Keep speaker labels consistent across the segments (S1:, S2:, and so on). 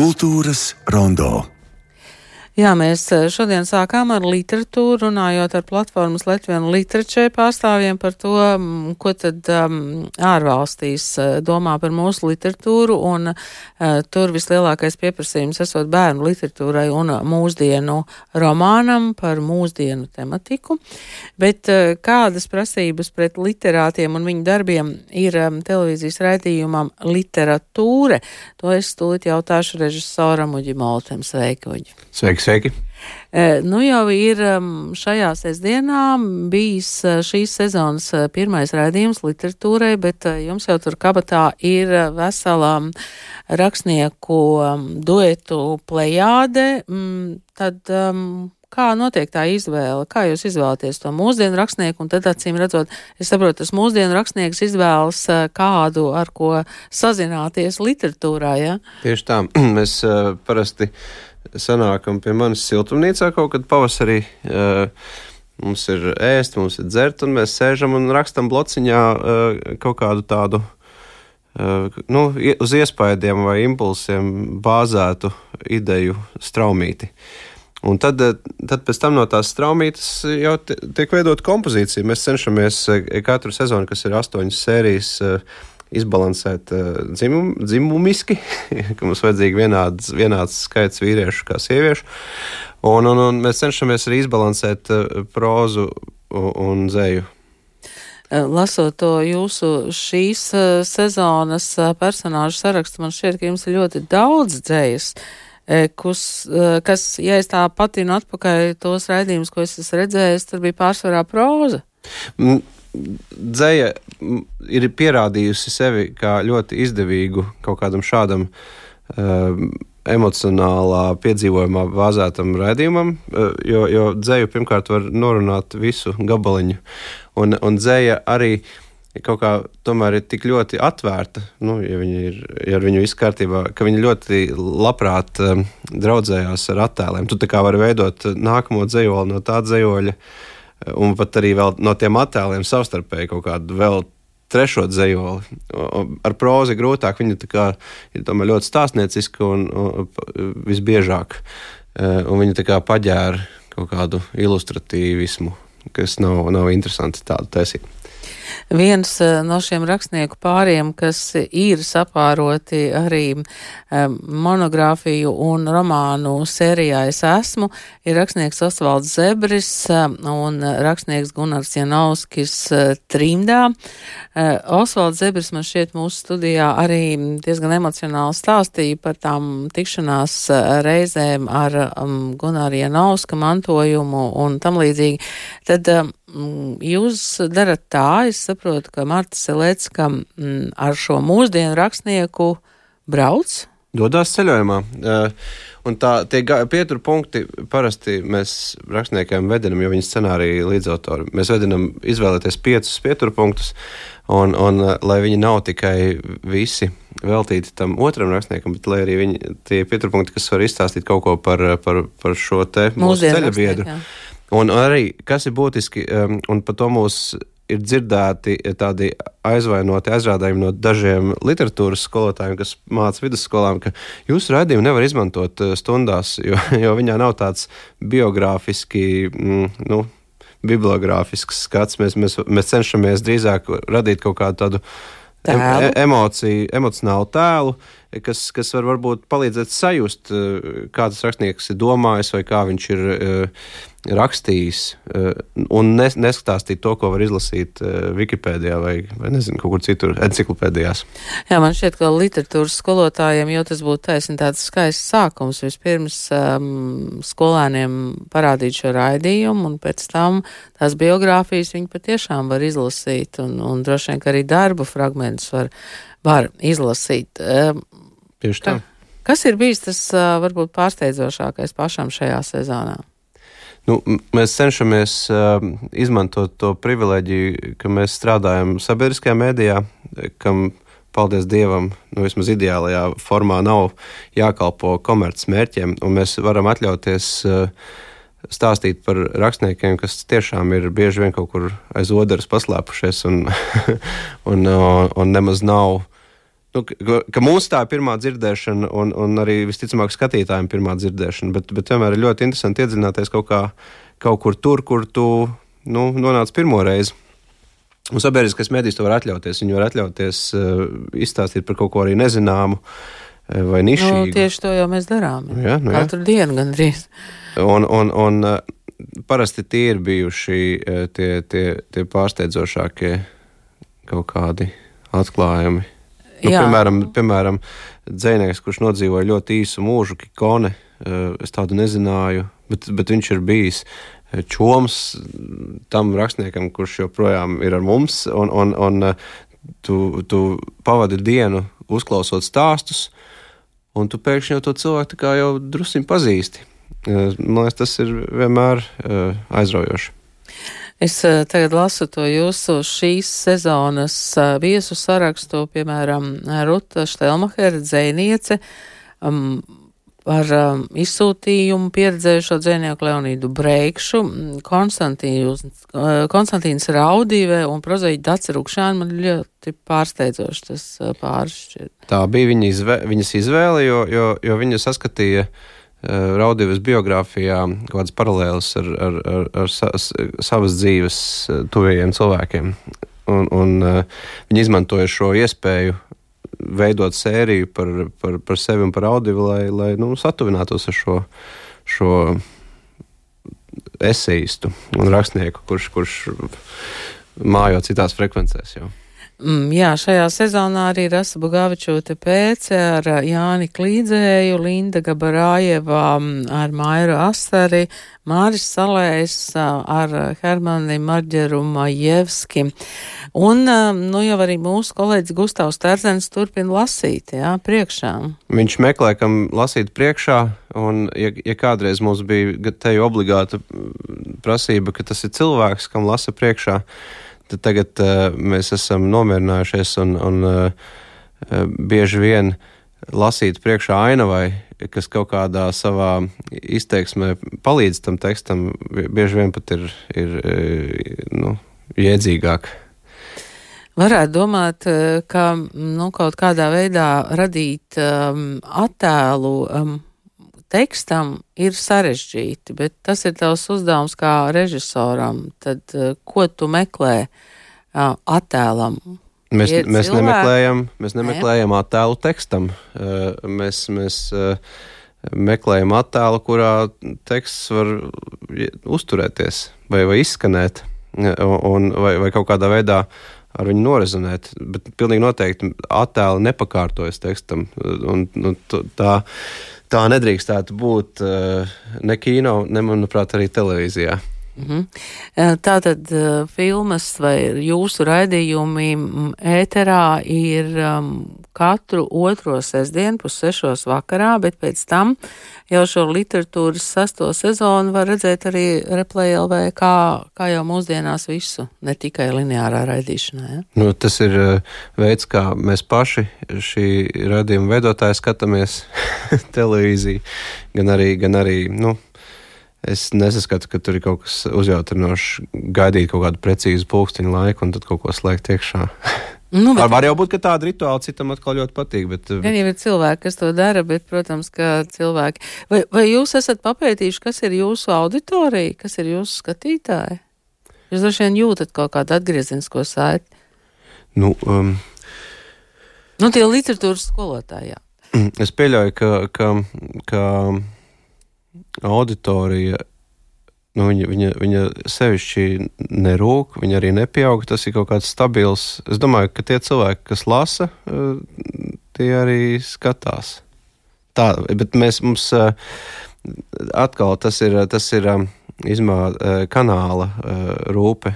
S1: Kultūras rondo.
S2: Jā, mēs eh, šodien sākām ar literatūru, runājot ar platformas Latvijas literačē pārstāvjiem par to, mm, ko tad um, ārvalstīs eh, domā par mūsu literatūru, un uh, tur vislielākais pieprasījums esot bērnu literatūrai un mūsdienu romānam par mūsdienu tematiku. Bet uh, kādas prasības pret literātiem un viņu darbiem ir um, televīzijas raidījumam literatūra? To es stūlīt jautāšu režisoram Uģi Moltem. Sveiki, Uģi!
S3: Sveiki, sveiki!
S2: E, nu jau ir šajā sestdienā bijis e, šīs sezonas e, pirmais raidījums literatūrai, bet jums jau tur kabatā ir vesela rakstnieku duetu plejāde. Tad kā notiek tā izvēle? Kā jūs izvēlaties to mūsdienu rakstnieku? Un tad, acīm redzot, es saprotu, tas mūsdienu rakstnieks izvēlas kādu, ar ko sazināties literatūrā, ja?
S3: Tieši tā. Mēs parasti sanākam pie manis siltumnīcā kaut kad pavasarī. Uh, mums ir ēst, mums ir dzert, un mēs sēžam un rakstam blociņā uh, kaut kādu tādu. Uh, nu, uz iespējām vai impulsiem bāzētu ideju straumīti. Un tad, tad pēc tam no tās straumītes jau tiek veidota kompozīcija. Mēs cenšamies katru sezonu, kas ir astoņas sērijas, izbalansēt uh, dzimum, dzimumiski, ka mums vajadzīgi vienāds, vienāds skaits vīriešu kā sieviešu. Un, un, un mēs cenšamies arī izbalansēt uh, prózu un, dzēju.
S2: Eh, lasot to jūsu šīs sezonas personāžu sarakstu, man šķiet, ka jums ir ļoti daudz dzējas. Kus, kas, ja es tā patinu atpakaļ tos raidījumus, ko es esmu redzējis, tur bija pārsvarā próza.
S3: Dzēja ir pierādījusi sevi kā ļoti izdevīgu kaut kādam šādam uh, emocionālā piedzīvojumā bāzētam raidījumam, uh, jo, jo dzēju pirmkārt var norunāt visu gabaliņu, un, un dzēja arī kaut kā tomēr ir tik ļoti atvērta, nu, ja, ir, ja ar viņu viss kārtībā, ka viņi ļoti labprāt um, draudzējās ar attēliem. Tu tā kā vari veidot nākamo dzējoli no tā dzējoļa, un pat arī no tiem attēliem savstarpēji kaut kādu vēl trešo dzējoli. Ar prózi grūtāk, viņa kā, ir ļoti stāstnieciska un, un visbiežāk. E, un viņa kā paģēra kaut kādu ilustratīvismu, kas nav, nav interesanti tādu taisīt.
S2: Viens eh, no šiem rakstnieku pāriem, kas ir sapāroti arī um, monogrāfiju un romānu sērijā Es esmu, ir rakstnieks Osvalds Zebris um, un rakstnieks Gunārs Janovskis uh, Trimdā. Osvalds Zebris man šķiet mūsu studijā arī diezgan emocionāli stāstīja par tām tikšanās reizēm ar um, Gunāru Janovska mantojumu un tam līdzīgi. Tad jūs darat tā, es saprotu, ka Marta Selecka mm, ar šo mūsdienu rakstnieku brauc.
S3: Dodās ceļojumā. Uh, un tā tie pieturpunkti parasti mēs rakstniekiem vedinam, jo viņi scenārija līdzautori. Mēs vedinam izvēlēties piecus pieturpunktus, un, un lai viņi nav tikai visi veltīti tam otram rakstniekam, bet lai arī viņi, tie pieturpunkti, kas var izstāstīt kaut ko par, par, par šo te mūsu ceļa biedru. Un arī, kas ir būtiski, um, un par to mūs ir dzirdēti tādi aizvainoti aizrādījumi no dažiem literatūras skolotājiem, kas māca vidusskolām, ka jūsu raidījumu nevar izmantot uh, stundās, jo, jo viņā nav tāds biogrāfiski, mm, nu, bibliogrāfisks skats. Mēs, mēs, mēs cenšamies drīzāk radīt kaut kādu tādu em, e, emociju, emocionālu tēlu, kas, kas var varbūt palīdzēt sajust, uh, kāds rakstnieks ir domājis vai kā viņš ir uh, rakstījis eh, un nes, neskatīt to, ko var izlasīt eh, Wikipēdijā vai, vai nezinu, kaut kur citur, enciklopēdijās.
S2: Jā, man šķiet, ka literatūras skolotājiem jau tas būtu taisni tāds skaists sākums. Vispirms um, skolēniem parādīt šo raidījumu, un pēc tam tās biogrāfijas viņi patiešām var izlasīt, un, un droši vien, ka arī darbu fragmentus var, var izlasīt. Um,
S3: Tieši tā.
S2: Kas ir bijis tas varbūt pārsteidzošākais pašam šajā sezonā?
S3: Nu, mēs cenšamies uh, izmantot to privileģiju, ka mēs strādājam sabiedriskajā mēdījā, kam, paldies Dievam, nu, vismaz ideālajā formā nav jākalpo komercmērķiem, un mēs varam atļauties uh, stāstīt par rakstniekiem, kas tiešām ir bieži vien kaut kur aiz odaras paslēpušies un, un, un, un nemaz nav Nu, ka, ka mums tā ir pirmā dzirdēšana, un, un arī visticamāk skatītājiem pirmā dzirdēšana, bet, bet vienmēr ir ļoti interesanti iedzināties kaut, kā, kaut kur tur, kur tu nu, nonāc pirmo reizi. Un sabiedriskais medijs to var atļauties. Viņi var atļauties uh, izstāstīt par kaut ko arī nezināmu uh, vai nišīgu.
S2: Nu, tieši to jau mēs darām.
S3: Jā, nu, jā.
S2: Katru dienu gandrīz.
S3: Un, un, un uh, parasti tie ir bijuši tie, tie, tie pārsteidzošākie kaut kādi atklājumi. Nu,
S2: Jā.
S3: piemēram, piemēram dzinieks, kurš nodzīvoja ļoti īsu mūžu, Kikone, uh, es tādu nezināju, bet, bet viņš ir bijis uh, čoms tam rakstniekam, kurš joprojām ir ar mums. Un, un, un uh, tu, tu pavadi dienu uzklausot stāstus, un tu pēkšņi jau to cilvēku jau druskuļi pazīsti. Man liekas, tas ir vienmēr aizraujoši.
S2: Es eh, tagad lasu to jūsu šīs sezonas eh, viesu sarakstu, piemēram, Ruta Štelmahera dzēniece um, par um, izsūtījumu pieredzējušo dzēnieku Leonīdu Breikšu, mm, Konstantīns, Raudīvē un prozeģi Daci Rukšāni man ļoti pārsteidzoši tas pāršķirt.
S3: Tā bija viņa izvē, viņas izvēle, jo, jo, jo viņa saskatīja uh, Raudīvas biogrāfijā kaut kādas paralēlas ar, ar, ar, ar sa, savas dzīves uh, tuvējiem cilvēkiem. Un, un uh, viņi izmantoja šo iespēju veidot sēriju par, par, par sevi un par audio, lai, lai nu, satuvinātos ar šo, šo eseistu un rakstnieku, kurš, kurš mājo citās frekvencēs. Jau.
S2: Mm, jā, šajā sezonā arī Rasa Bugavičote pēce ar Jāni Klīdzēju, Linda Gabarājeva mm, ar Mairu Astari, Māris Salējs ar Hermani Marģeru Majevski. Un, nu, jau arī mūsu kolēģis Gustavs Terzens turpina lasīt, jā, priekšā.
S3: Viņš meklē, kam lasīt priekšā, un, ja, ja kādreiz mums bija te obligāta prasība, ka tas ir cilvēks, kam lasa priekšā, tad tagad uh, mēs esam nomierinājušies un, un uh, bieži vien lasīt priekšā ainavai, kas kaut kādā savā izteiksmē palīdz tam tekstam, bieži vien pat ir, ir nu, jēdzīgāk.
S2: Varētu domāt, ka nu, kaut kādā veidā radīt um, attēlu um, tekstam ir sarežģīti, bet tas ir tavs uzdevums kā režisoram. Tad uh, ko tu meklē attēlam?
S3: Mēs,
S2: Ir
S3: mēs,
S2: cilvēki?
S3: nemeklējam, mēs nemeklējam attēlu tekstam. Uh, Mēs, mēs uh, meklējam attēlu, kurā teksts var uzturēties vai, vai izskanēt, un, vai, vai kaut kādā veidā ar viņu norezonēt. Bet pilnīgi noteikti attēli nepakārtojas tekstam. Un, t- tā, tā nedrīkstētu būt uh, ne kino, ne, manuprāt, arī televīzijā.
S2: Mhm. Eh, Tātad eh, filmas vai jūsu raidījumi mm, ēterā ir um, katru otro sestdienu pus sešos vakarā, bet pēc tam jau šo literatūras sesto sezonu var redzēt arī Replay LV, kā, kā jau mūsdienās visu, ne tikai lineārā raidīšanā. Ja?
S3: Nu, tas ir veids, kā mēs paši šī radījuma veidotāji skatāmies televīziju, gan arī, gan arī nu, es nesaskatu, ka tur ir kaut kas uzjautrinošs, gaidīt kaut kādu precīzu pulksteņu laiku un tad kaut ko slēgt iekšā.
S2: Nu,
S3: Var, var jau būt, ka tāda rituāla citam atkal ļoti patīk, bet uh,
S2: Gan jau ir cilvēki, kas to dara, bet, protams, ka cilvēki. Vai, vai jūs esat papētījuši, kas ir jūsu auditorija, kas ir jūsu skatītāji? Jūs droši vien jūtat kaut kādu atgriezenisko saiti.
S3: nu, um,
S2: Nu, tie literatūras skolotāji. jā.
S3: es pieļauju, ka, ka, ka auditorija. Nu, viņa, viņa, viņa sevišķi nerūk, viņa arī nepieaug. Tas ir kaut kāds stabils. Es domāju, ka tie cilvēki, kas lasa, eh, tie arī skatās. Tā, bet mēs mums eh, atkal tas ir, tas ir um, izmā eh, kanāla eh, rūpe,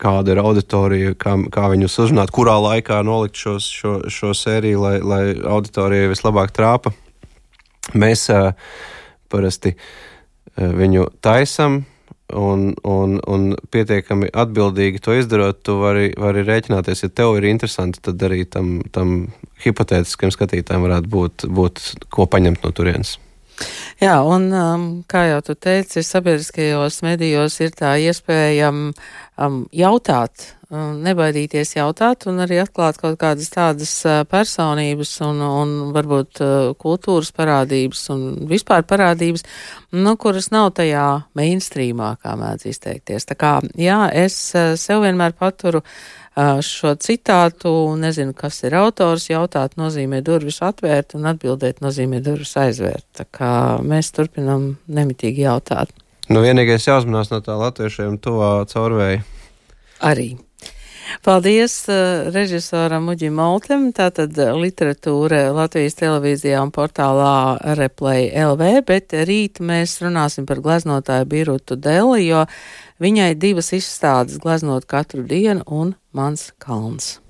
S3: kāda ir auditorija, kā, kā viņus uzrunāt, kurā laikā nolikt šos, šo, šo sēriju, lai, lai auditorija vislabāk trāpa. Mēs uh, parasti uh, viņu taisam. Un, un, un pietiekami atbildīgi to izdarot, tu vari, vari rēķināties, ja tev ir interesanti, tad arī tam, tam hipotētiskam skatītājam varētu būt, būt ko paņemt no turienes.
S2: Jā, un um, kā jau tu teici, sabiedriskajos medijos ir tā iespēja um, jautāt, um, nebaidīties jautāt un arī atklāt kaut kādas tādas uh, personības un, un varbūt uh, kultūras parādības un vispār parādības, nu, kuras nav tajā mainstreamā, kā mēdz izteikties. Tā kā, jā, es uh, sev vienmēr paturu šo citātu, nezinu, kas ir autors, jautāt nozīmē durvis atvērt un atbildēt nozīmē durvis aizvērt. Tā kā mēs turpinam nemitīgi jautāt.
S3: Nu, vienīgais jāuzmanās no tā latviešiem tuvā caurvēja.
S2: Arī. Paldies uh, režisoram Uģim Moltem, tātad literatūra Latvijas televīzijā un portālā Replay LV, bet rīt mēs runāsim par gleznotāju Birutu Deli, jo viņai divas izstādes gleznot katru dienu un mans kalns.